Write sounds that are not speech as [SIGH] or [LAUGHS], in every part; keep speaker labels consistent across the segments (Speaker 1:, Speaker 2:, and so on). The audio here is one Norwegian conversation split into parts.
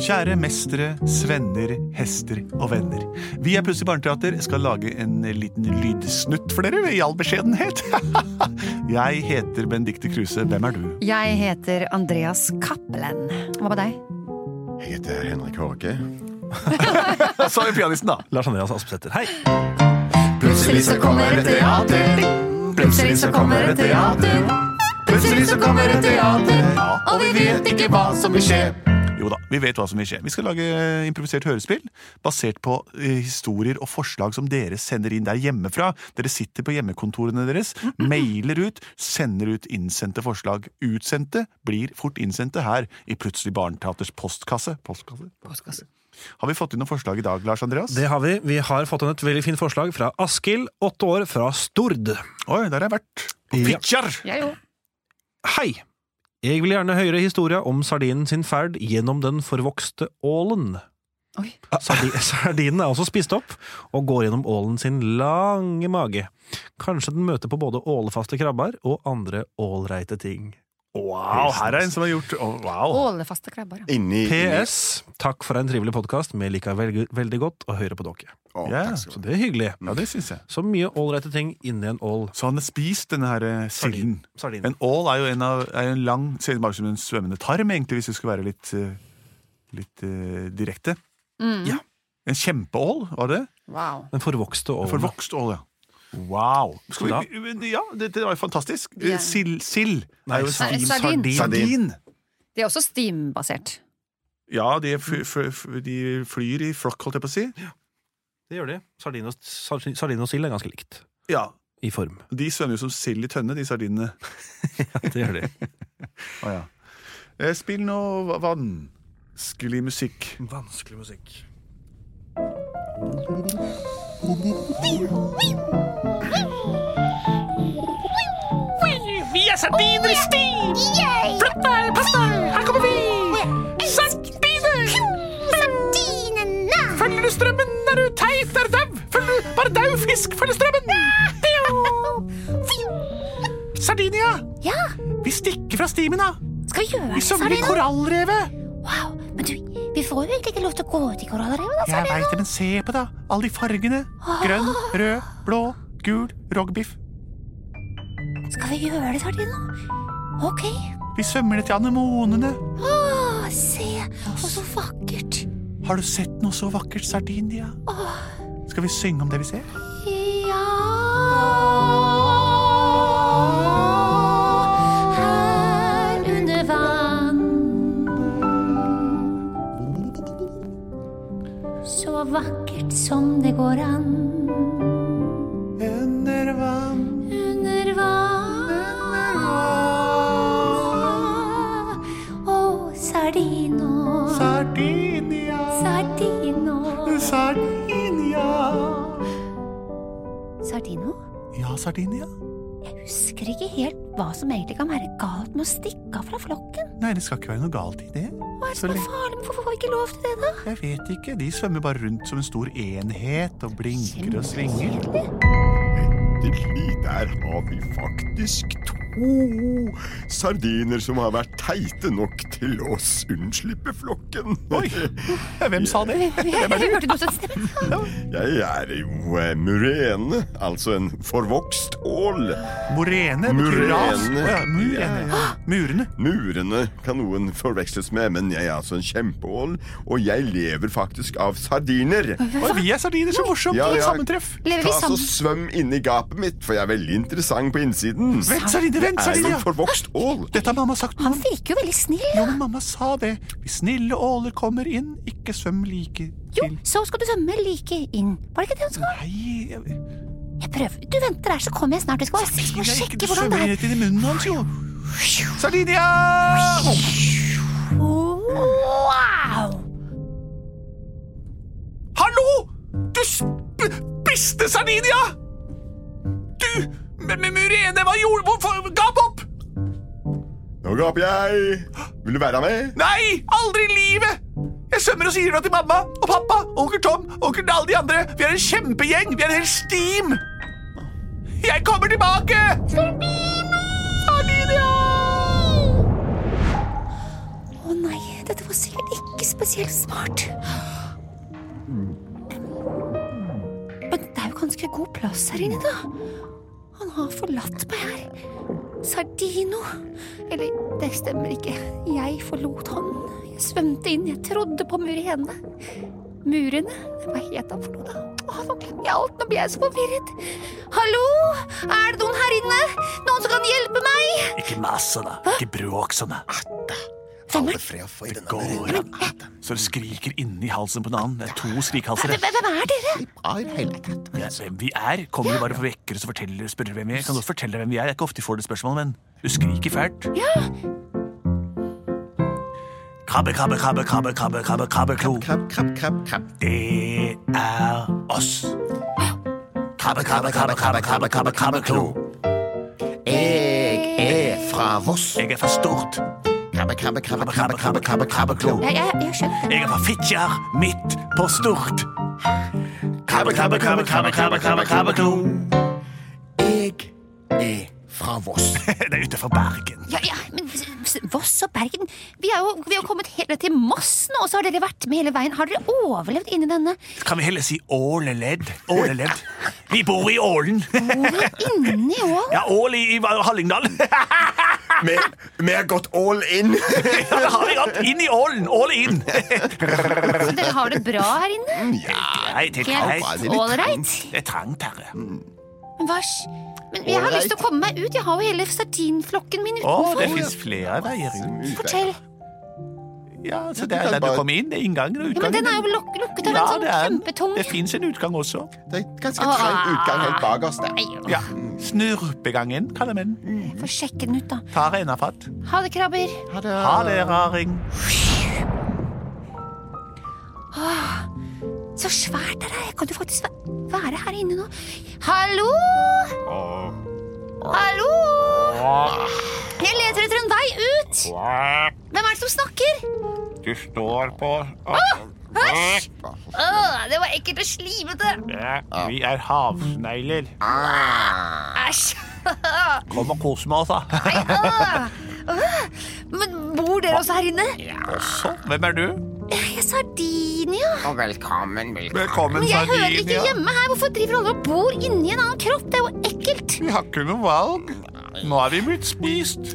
Speaker 1: Kjære mestere, svenner, hester og venner. Vi er Plutselig barneteater skal lage en liten lydsnutt for dere, i all beskjedenhet. [LAUGHS] Jeg heter Benedicte Kruse. Hvem er du?
Speaker 2: Jeg heter Andreas Cappelen. Hva med deg?
Speaker 3: Jeg heter Henrik Hårke. [LAUGHS]
Speaker 1: Så er pianisten, da.
Speaker 4: Lars Andreas Aspsæter. Hei!
Speaker 2: Plutselig så kommer et teater. Plutselig så kommer et teater. Plutselig så kommer et teater, og vi vet ikke hva som vil skje.
Speaker 1: Jo da, vi vet hva som vil skje. Vi skal lage eh, improvisert hørespill basert på eh, historier og forslag som dere sender inn der hjemmefra. Dere sitter på hjemmekontorene deres, mailer ut, sender ut innsendte forslag. Utsendte blir fort innsendte her i Plutselig barneteaters postkasse. postkasse. Har vi fått inn noen forslag i dag, Lars Andreas?
Speaker 4: Det har vi. Vi har fått inn et veldig fint forslag fra Askild, åtte år, fra Stord.
Speaker 1: Oi, der har jeg vært. På
Speaker 4: Ja.
Speaker 1: Fitjar!
Speaker 2: Jeg jo.
Speaker 4: Hei! Jeg vil gjerne høre historia om sardinen sin ferd gjennom den forvokste ålen.
Speaker 2: Oi. [LAUGHS]
Speaker 4: Sardinen er også spist opp og går gjennom ålen sin lange mage. Kanskje den møter på både ålefaste krabber og andre ålreite ting.
Speaker 1: Wow, her er en som har gjort oh, Wow.
Speaker 2: Ålefaste krabber.
Speaker 3: Inni
Speaker 4: PS. Takk for en trivelig podkast. Vi liker veldig, veldig godt å høre på dere.
Speaker 3: Oh, yeah,
Speaker 4: Så det er hyggelig.
Speaker 1: Ja, det synes jeg.
Speaker 4: Så mye ålreite ting inni en ål.
Speaker 1: Så han har spist denne her eh, silden.
Speaker 4: Sardin.
Speaker 1: En ål er jo en, av, er en lang Ser ut som en svømmende tarm, egentlig, hvis vi skal være litt, eh, litt eh, direkte.
Speaker 2: Mm.
Speaker 4: Ja.
Speaker 1: En kjempeål, var det?
Speaker 2: Wow.
Speaker 4: Den forvokste
Speaker 1: En forvokst ål, ja. Wow. Skal vi, ja, det, det var jo fantastisk.
Speaker 2: Ja.
Speaker 1: Eh, Sild. sil.
Speaker 4: Nei,
Speaker 1: er jo
Speaker 4: sardin.
Speaker 2: Sardin.
Speaker 4: Sardin.
Speaker 1: Sardin.
Speaker 2: Det er også steambasert.
Speaker 1: Ja, de, fly, fly, fly- de flyr i flokk, holdt jeg på å si.
Speaker 4: Det gjør de. Sardin og, sardin, sardin og sild er ganske likt
Speaker 1: Ja,
Speaker 4: i form.
Speaker 1: De svømmer jo som sild i tønne, de sardinene. [LAUGHS]
Speaker 4: Ja, det gjør de. [LAUGHS]
Speaker 1: oh, ja. Eh, Spill noe vanskelig musikk.
Speaker 4: Vanskelig musikk.
Speaker 5: Vi er sardiner i stil! Flytt deg, pass deg, her kommer vi! Sardiner!
Speaker 6: Sardinene!
Speaker 5: Følger du strømmen, er du teit, er du dau? Følger du bare dau fisk, følger strømmen! Sardinia,
Speaker 6: Ja,
Speaker 5: vi stikker fra stimen, da.
Speaker 6: skal vi gjøre
Speaker 5: Vi
Speaker 6: det,
Speaker 5: svømmer i
Speaker 6: Sardina?
Speaker 5: korallrevet.
Speaker 6: Vi får jo egentlig ikke lov til å gå ut i korallrevet, da,
Speaker 5: Jeg veit det, men se på da. Alle de fargene. Grønn, rød, blå, gul, rogbiff.
Speaker 6: Skal vi gjøre det, Sardina? Ok.
Speaker 5: Vi svømmer ned til anemonene.
Speaker 6: Åh, se, og så vakkert.
Speaker 5: Har du sett noe så vakkert, Sardinia? Skal vi synge om det vi ser?
Speaker 6: Som det går an
Speaker 5: Under vann.
Speaker 6: Under vann Å, Sardino
Speaker 5: Sardinia.
Speaker 6: Sardino
Speaker 5: Sardinia.
Speaker 6: Sardino?
Speaker 1: Ja, Sardinia?
Speaker 6: Jeg husker ikke helt hva som egentlig kan være galt med å stikke av fra flokken.
Speaker 1: Nei, det skal ikke være noe galt i det.
Speaker 6: Hva er det som er farlig? Hvorfor får vi ikke lov til det, da?
Speaker 1: Jeg vet ikke. De svømmer bare rundt som en stor enhet og blinker og svinger.
Speaker 3: Endelig, der har vi faktisk to sardiner som har vært teite nok til å unnslippe flokken.
Speaker 1: Oi, hvem sa det? [LAUGHS]
Speaker 6: Jeg er noe. [LAUGHS]
Speaker 3: Jeg er jo eh, murene, altså en forvokst ål.
Speaker 1: Morene betyr ras.
Speaker 3: Murene.
Speaker 1: Ja, murene. Murene.
Speaker 3: Murene kan noen forveksles med, men jeg er altså en kjempeål, og jeg lever faktisk av sardiner.
Speaker 1: Og vi er sardiner, så morsomt.
Speaker 3: Ja, ja.
Speaker 1: sammentreff.
Speaker 3: Ta så svøm inni gapet mitt, for jeg er veldig interessant på innsiden.
Speaker 1: Vent,
Speaker 3: sardiner
Speaker 1: vent,
Speaker 3: er jo en forvokst ål.
Speaker 1: Dette har mamma sagt
Speaker 6: Han virker jo veldig snill.
Speaker 1: Jo, men mamma sa det. Hvis snille åler kommer inn, ikke svøm like
Speaker 6: Jo,
Speaker 1: til.
Speaker 6: så skal du svømme like inn. Var det ikke det hun sa?
Speaker 1: Nei, jeg,
Speaker 6: Jeg prøver. Du venter der, så kommer jeg snart. Jeg skal bare sjekke
Speaker 1: du
Speaker 6: hvordan
Speaker 1: svømmer
Speaker 6: det er.
Speaker 1: rett inn i munnen hans, jo. Sardinia!
Speaker 6: Wow!
Speaker 5: Hallo! Du sp spiste Sardinia! Men men Murene, hva gjorde Hvorfor gap opp?
Speaker 3: Nå gaper jeg. Vil du være med?
Speaker 5: Nei, aldri i livet! Jeg svømmer og sier noe til mamma og pappa, onkel Tom, onkel alle de andre. Vi er en kjempegjeng. Vi er en hel steam. Jeg kommer tilbake! Sardinia!
Speaker 6: Å nei, Dette var sikkert ikke spesielt smart. Men det er jo ganske god plass her inne, da. Han har forlatt meg her. Sardino. Eller, det stemmer ikke. Jeg forlot han. Jeg svømte inn. Jeg trodde på murene. Murene? Hva het han for noe, da? Å, nå glemmer jeg alt. Nå blir jeg så forvirret. Hallo? Er det noen her inne? Noen som kan hjelpe meg?
Speaker 1: Ikke mas sånn, da. Ikke bråk sånn. da.
Speaker 3: Fred.
Speaker 1: Går an. Så det skriker inni halsen på en annen. Det er to skrikhalser.
Speaker 6: Hvem hvem er dere?
Speaker 1: Ja, hvem vi er? Kommer du bare for å vekke oss og spør spørre hvem vi er? Kan du fortelle hvem vi er? Det er ikke ofte vi får det spørsmålet, men du skriker fælt. Krabbe, krabbe, krabbe, krabbe, krabbe, krabbe, krabbeklo.
Speaker 3: Krabb, krabb, krabb, krabb.
Speaker 1: Det er oss. Krabbe, krabbe, krabbe, krabbe, krabbe, krabbe, krabbeklo.
Speaker 3: Jeg er fra Voss.
Speaker 1: Jeg er fra Stort.
Speaker 3: Krabbe, krabbe, krabbe, krabbe, krabbe, krabbe, krabbeklo.
Speaker 6: Jeg, jeg, jeg skjønte
Speaker 1: Jeg er fra Fitjar, midt på Stort. Krabbe, krabbe, krabbe, krabbe, krabbe, krabbe, krabbeklo.
Speaker 3: Jeg er fra Voss.
Speaker 1: Det er utenfor Bergen.
Speaker 6: Ja, ja, men Voss og Bergen Vi har jo vi har kommet helt til Moss nå, og så har dere vært med hele veien. Har dere overlevd inni denne?
Speaker 1: Kan vi heller si åleledd? Åleledd. Vi bor i Ålen.
Speaker 6: Hvor inni Ålen?
Speaker 1: Ja, Ål i, i Hallingdal.
Speaker 3: Vi, vi har gått all in. [LAUGHS]
Speaker 1: Ja, det har vi gått inn i Ålen. All in.
Speaker 6: Så dere har det bra her inne?
Speaker 1: Ja, det er
Speaker 6: Helt ålreit?
Speaker 1: Det er trangt her.
Speaker 6: Men hva Men jeg har lyst til å komme meg ut. Jeg har jo hele sardinflokken min
Speaker 1: Å, det
Speaker 6: utenfor.
Speaker 1: fins flere veier ut.
Speaker 6: Fortell.
Speaker 1: Ja, så Det er der du kommer inn. Det er inngangen og
Speaker 6: Ja, men den er jo luk lukket av
Speaker 1: Ja,
Speaker 6: en sånn
Speaker 1: det
Speaker 6: kjempetung
Speaker 1: Det fins en utgang også.
Speaker 3: Det er ganske trang utgang helt bakerst der.
Speaker 1: Ja, Snurpegangen, kaller vi den.
Speaker 6: Få sjekke den ut, da.
Speaker 1: Ta renafatt.
Speaker 6: Ha det, krabber.
Speaker 1: Ha det, raring.
Speaker 6: Så svært er det. er. kan du faktisk være her inne nå. Hallo? Hallo? Jeg leter etter en vei ut. Hvem er det som snakker?
Speaker 1: Du står på
Speaker 6: Æsj! Åh, det var ekkelt og slimete.
Speaker 1: Vi er havsnegler.
Speaker 6: Æsj.
Speaker 1: Kom og kos med oss, da.
Speaker 6: Nei, åh. Åh. Men bor dere også her inne?
Speaker 1: Også? Hvem er du?
Speaker 6: Jeg er Sardinia.
Speaker 3: Velkommen, velkommen.
Speaker 1: Velkommen,
Speaker 6: Men jeg hører ikke hjemme her. Hvorfor driver alle og bor inni en annen kropp? Det er jo ekkelt.
Speaker 1: Vi har ikke noe valg. Nå er vi blitt spist.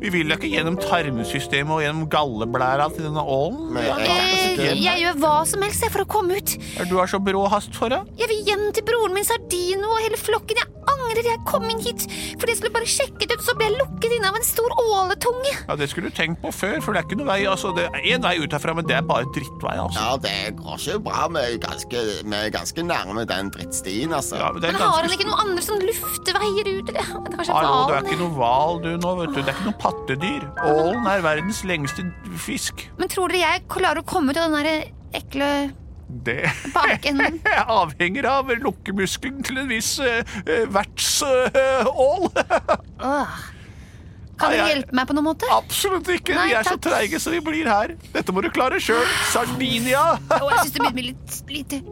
Speaker 1: Vi vil ikke gjennom tarmsystemet og gjennom galleblæra til denne ålen.
Speaker 6: Jeg, jeg gjør hva som helst for å komme ut.
Speaker 1: Er du har så brå hast for det?
Speaker 6: Jeg vil hjem til broren min Sardino og hele flokken. Jeg angrer jeg kom inn hit for jeg skulle bare sjekket ut, så ble jeg lukket inne av en stor åletunge.
Speaker 1: Ja, Det skulle du tenkt på før, for det er ikke noe vei. Altså, det er én vei ut herfra, men det er bare drittvei. altså.
Speaker 3: Ja, det går ikke bra. Vi er ganske, vi er ganske nærme den drittstien, altså.
Speaker 1: Ja, men det er
Speaker 6: Men har han ikke noen andre sånn lufteveier ut? Eller? Det er kanskje
Speaker 1: Hallo, du er ikke noe hval du nå, vet du. Det er ikke noe pattedyr. Ålen er verdens lengste fisk.
Speaker 6: Men tror dere jeg klarer å komme ut av den der ekle
Speaker 1: Det
Speaker 6: baken? [LAUGHS]
Speaker 1: avhenger av lukkemuskelen til en viss uh, vertsål. [LAUGHS]
Speaker 6: Åh. Kan
Speaker 1: du
Speaker 6: dere hjelpe meg på noen måte?
Speaker 1: Absolutt ikke.
Speaker 6: Nei,
Speaker 1: Vi er så
Speaker 6: takk.
Speaker 1: treige så vi blir her. Dette må du klare sjøl. Sardinia. [LAUGHS]
Speaker 6: oh, jeg syns det begynner med litt lite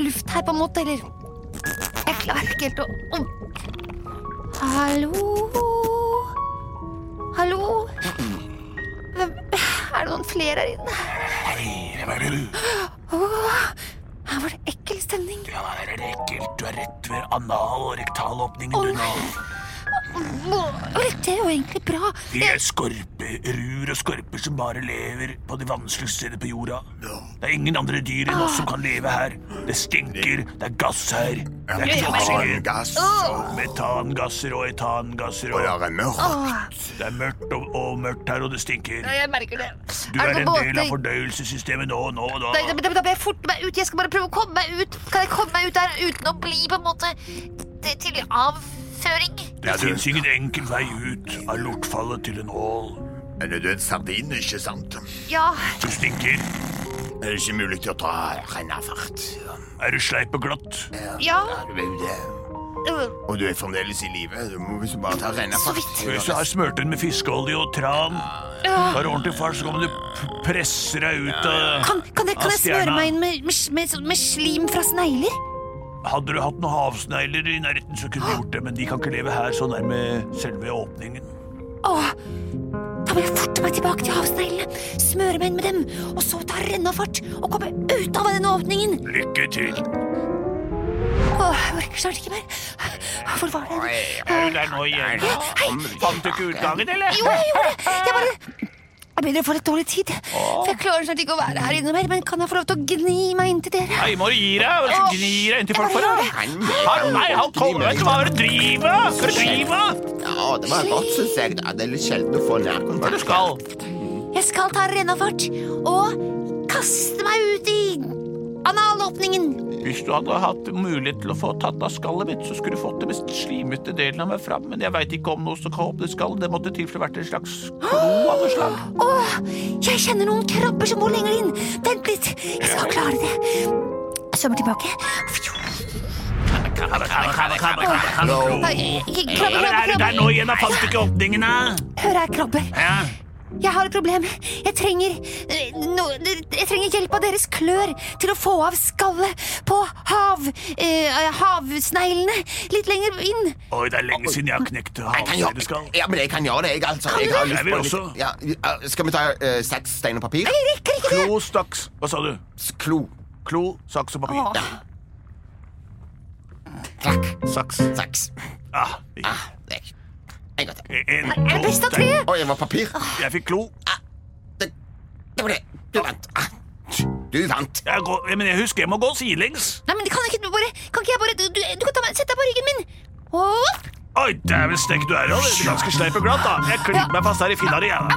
Speaker 6: luft her, på en måte. Eller Jeg klarer ikke helt å å. Hallo? Hallo? Hvem Er det noen flere her inne?
Speaker 1: Hei, hvem er du?
Speaker 6: Åh, her var det ekkel stemning.
Speaker 1: Ja, her er det ekkelt. Du er rett ved anal- og rektalåpningen,
Speaker 6: Å,
Speaker 1: du
Speaker 6: nei.
Speaker 1: nå.
Speaker 6: Åh, Det er jo egentlig bra.
Speaker 1: Vi er skorperur og skorper som bare lever på de vanskeligste steder på jorda. Det er ingen andre dyr enn oss som kan leve her. Det stinker, det er gass her. Det er ikke oksygen.
Speaker 3: Gass,
Speaker 1: Metangasser og etangasser.
Speaker 3: og
Speaker 1: Og
Speaker 3: det er mørkt.
Speaker 1: det er mørkt og, og mørkt her, og det stinker.
Speaker 6: Jeg merker det.
Speaker 1: Du
Speaker 6: Er
Speaker 1: en del av fordøyelsessystemet nå, nå,
Speaker 6: Da, da,
Speaker 1: da.
Speaker 6: da, da bør jeg forte meg ut. Jeg skal bare prøve å komme meg ut. Kan jeg komme meg ut der uten å bli på en måte til, til avføring?
Speaker 1: Det fins ingen enkel vei ut av lortfallet til en ål.
Speaker 3: Er det en sardin, ikke sant?
Speaker 6: Ja.
Speaker 1: Du stinker.
Speaker 3: Er det ikke mulig til å ta rennafart?
Speaker 1: Er du sleip og glatt?
Speaker 6: Ja.
Speaker 3: Er det.
Speaker 6: øh,
Speaker 3: Og du er fremdeles i live. Du må visst bare ta
Speaker 6: Så
Speaker 3: rennafart.
Speaker 1: Hvis du har smurt den med fiskeolje og tran, tar ordentlig fart, så kommer du presser deg ut av
Speaker 6: Kan, kan jeg, kan jeg smøre meg inn med, med, med, med slim fra snegler?
Speaker 1: Hadde du hatt noen havsnegler i nærheten, så kunne du gjort det, men de kan ikke leve her så nærme selve åpningen.
Speaker 6: Åh, Da må jeg forte meg tilbake til havsneglene, smøre meg inn med dem, og så ta rennafart og komme ut av denne åpningen.
Speaker 1: Lykke til.
Speaker 6: Åh, jeg orker snart ikke mer. Hvor var det?
Speaker 1: Er du der nå igjen? Fant du ikke utgangen, eller?
Speaker 6: Jo, jeg gjorde det. Jeg bare Jeg begynner å få litt dårlig tid. For jeg klarer snart ikke å være her inne mer. Men kan jeg få lov til å gni meg inn til dere?
Speaker 1: Nei, må du gi deg? Hva skal du gni deg inntil folk for? da? Han, nei, han kommer Vet du hva er det du driver med? Hva er det du driver med?
Speaker 3: Ja, det var godt, syns jeg. da. Det er litt sjelden å få
Speaker 1: Hva er det
Speaker 3: nærkontakt.
Speaker 1: du skal?
Speaker 6: Jeg skal ta rennafart og kaste meg ut i analåpningen.
Speaker 1: Hvis du hadde hatt mulighet til å få tatt av skallet mitt, så skulle du fått det mest slimete delen av meg fram, men jeg veit ikke om noe som kan åpne skallet. Det måtte til for å vært en slags klo av noe slag.
Speaker 6: Åh, jeg kjenner noen krabber som bor lenger inn. Vent litt, jeg skal klare det. Svømmer tilbake. Nei, Krabbe, Krabbe,
Speaker 1: Er
Speaker 6: krabbe,
Speaker 1: du der nå igjen? Da fant du ikke åpningen, da?
Speaker 6: Hør her, krabber.
Speaker 1: Ja.
Speaker 6: Jeg har et problem. Jeg trenger, eh, no, jeg trenger hjelp av deres klør til å få av skallet på hav, eh, havsneglene litt lenger inn.
Speaker 1: Oi, det er lenge siden jeg har knekt
Speaker 3: kan ja, men jeg kan gjøre det, jeg, altså.
Speaker 6: Kan
Speaker 3: Jeg har lyst på litt-. Ja, ja, skal vi ta uh, saks, stein og papir?
Speaker 6: Jeg rekker ikke det.
Speaker 1: Klo, staks. Hva sa du?
Speaker 3: Klo.
Speaker 1: Klo, saks og papir.
Speaker 6: Åh.
Speaker 3: Takk.
Speaker 1: Saks.
Speaker 3: Saks.
Speaker 1: Ah,
Speaker 3: Ah, det er En gang til.
Speaker 1: en,
Speaker 6: Er det best av tre?
Speaker 3: Oi, det var papir.
Speaker 1: Jeg fikk klo.
Speaker 3: Det, det var det. Du vant. Ah, Du vant.
Speaker 1: Jeg går, men jeg husker jeg må gå sidelengs.
Speaker 6: Nei, men kan ikke du bare Kan ikke jeg bare Du, du, du kan ta meg, sette deg på ryggen min. Åh.
Speaker 1: Oi, dæven stekk, du er jo ganske sleip og glatt, da. Jeg klyper meg fast her i finna di, jeg. da.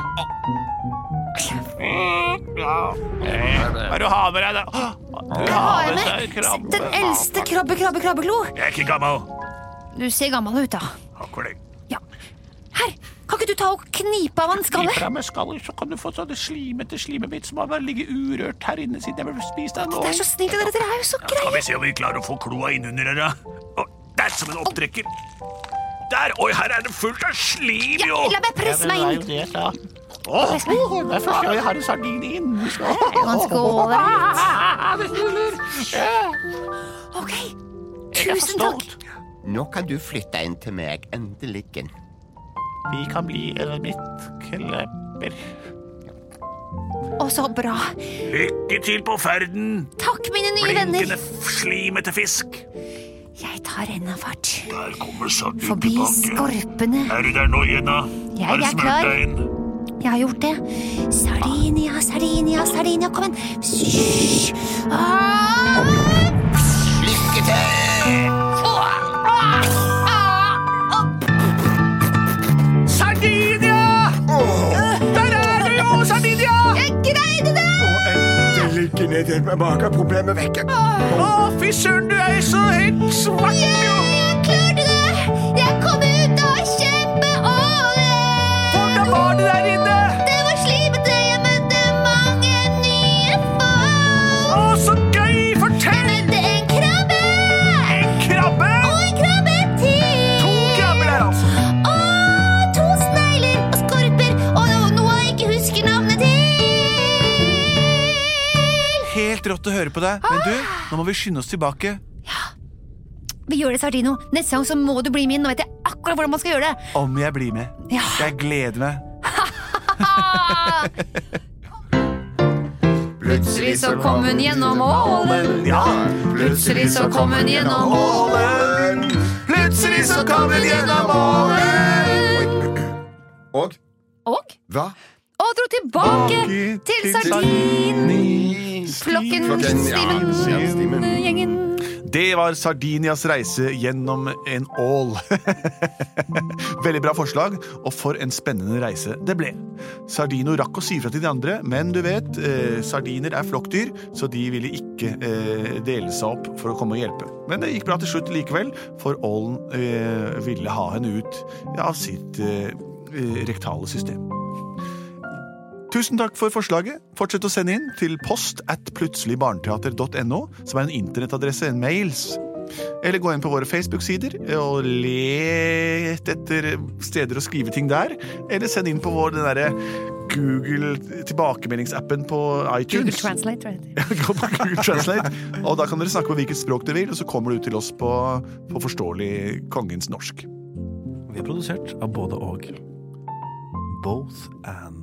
Speaker 1: Hva er det du har med deg, da? Du
Speaker 6: Jeg har
Speaker 1: med deg krabbe.
Speaker 6: den eldste krabbe, krabbe, krabbeklo.
Speaker 1: Jeg er ikke gammel.
Speaker 6: Du ser gammel ut, da.
Speaker 1: Akkurat det.
Speaker 6: Ja. Du ta og knipe av han skallet?
Speaker 1: Knipe av meg skallet, så kan du få sånne det slimete slimet mitt som har bare ligget urørt her inne siden jeg ble spist av
Speaker 6: Det er så snilt av dere. Dere er jo så
Speaker 1: Skal
Speaker 6: greie.
Speaker 1: vi se om vi klarer å få kloa innunder her, da. Å, Der som en opptrekker. Der! Oi, her er det fullt av slim,
Speaker 6: Ja, la meg presse meg inn.
Speaker 1: det, det er første gang jeg har en sardin inn.
Speaker 6: Det er jo ganske. [LAUGHS] Ok,
Speaker 1: er
Speaker 6: tusen takk.
Speaker 3: Nå kan du flytte inn til meg, endelig.
Speaker 1: Vi kan bli eremittklipper.
Speaker 6: Å, så bra.
Speaker 1: Lykke til på ferden,
Speaker 6: Takk, mine nye
Speaker 1: blinkende,
Speaker 6: venner.
Speaker 1: slimete fisk.
Speaker 6: Jeg tar rennafart.
Speaker 1: Der kommer sardinen
Speaker 6: Forbi
Speaker 1: tilbake.
Speaker 6: skorpene.
Speaker 1: Er du der nå, Jenna?
Speaker 6: Jeg
Speaker 1: Har
Speaker 6: er klar.
Speaker 1: deg inn?
Speaker 6: Jeg har gjort det. Sardinia, Sardinia, Sardinia. Kom igjen. Hysj. Ah!
Speaker 3: Ned til meg bak problemet vekke.
Speaker 1: Å, fy søren, du er så helt svart, jo!
Speaker 6: Jeg klarte det!
Speaker 7: På deg, men du, nå må vi skynde oss tilbake. Ja.
Speaker 6: Vi gjør det, Sardino. Neste gang så må du bli med inn. Nå vet jeg akkurat hvordan man skal gjøre det.
Speaker 7: Om jeg blir med.
Speaker 6: Ja.
Speaker 7: Jeg gleder meg. [LAUGHS]
Speaker 6: Plutselig så kom hun gjennom ålen.
Speaker 1: Ja,
Speaker 6: Plutselig så kom hun gjennom ålen.
Speaker 7: Plutselig så kom hun gjennom ålen.
Speaker 3: Og
Speaker 6: Og,
Speaker 3: hva?
Speaker 6: Og dro tilbake til sardinflokken. Stimen-gjengen.
Speaker 7: Det var Sardinias reise gjennom en ål. [LAUGHS] Veldig bra forslag, og for en spennende reise det ble. Sardino rakk å si fra til de andre, men du vet, eh, sardiner er flokkdyr, så de ville ikke eh, dele seg opp for å komme og hjelpe. Men det gikk bra til slutt likevel, for ålen eh, ville ha henne ut av sitt eh, eh, rektale system. Tusen takk for forslaget. Fortsett å sende inn til post at plutseligbarneteater.no, som er en internettadresse, en mails. Eller gå inn på våre Facebook-sider og let etter steder å skrive ting der. Eller send inn på vår den derre Google tilbakemeldingsappen på iTunes.
Speaker 6: Google Translate, right? det. [LAUGHS]
Speaker 7: Gå på Google Translate, og da kan dere snakke på hvilket språk dere vil, og så kommer du til oss på, på forståelig kongens norsk.
Speaker 4: Vi er produsert av både og. both and.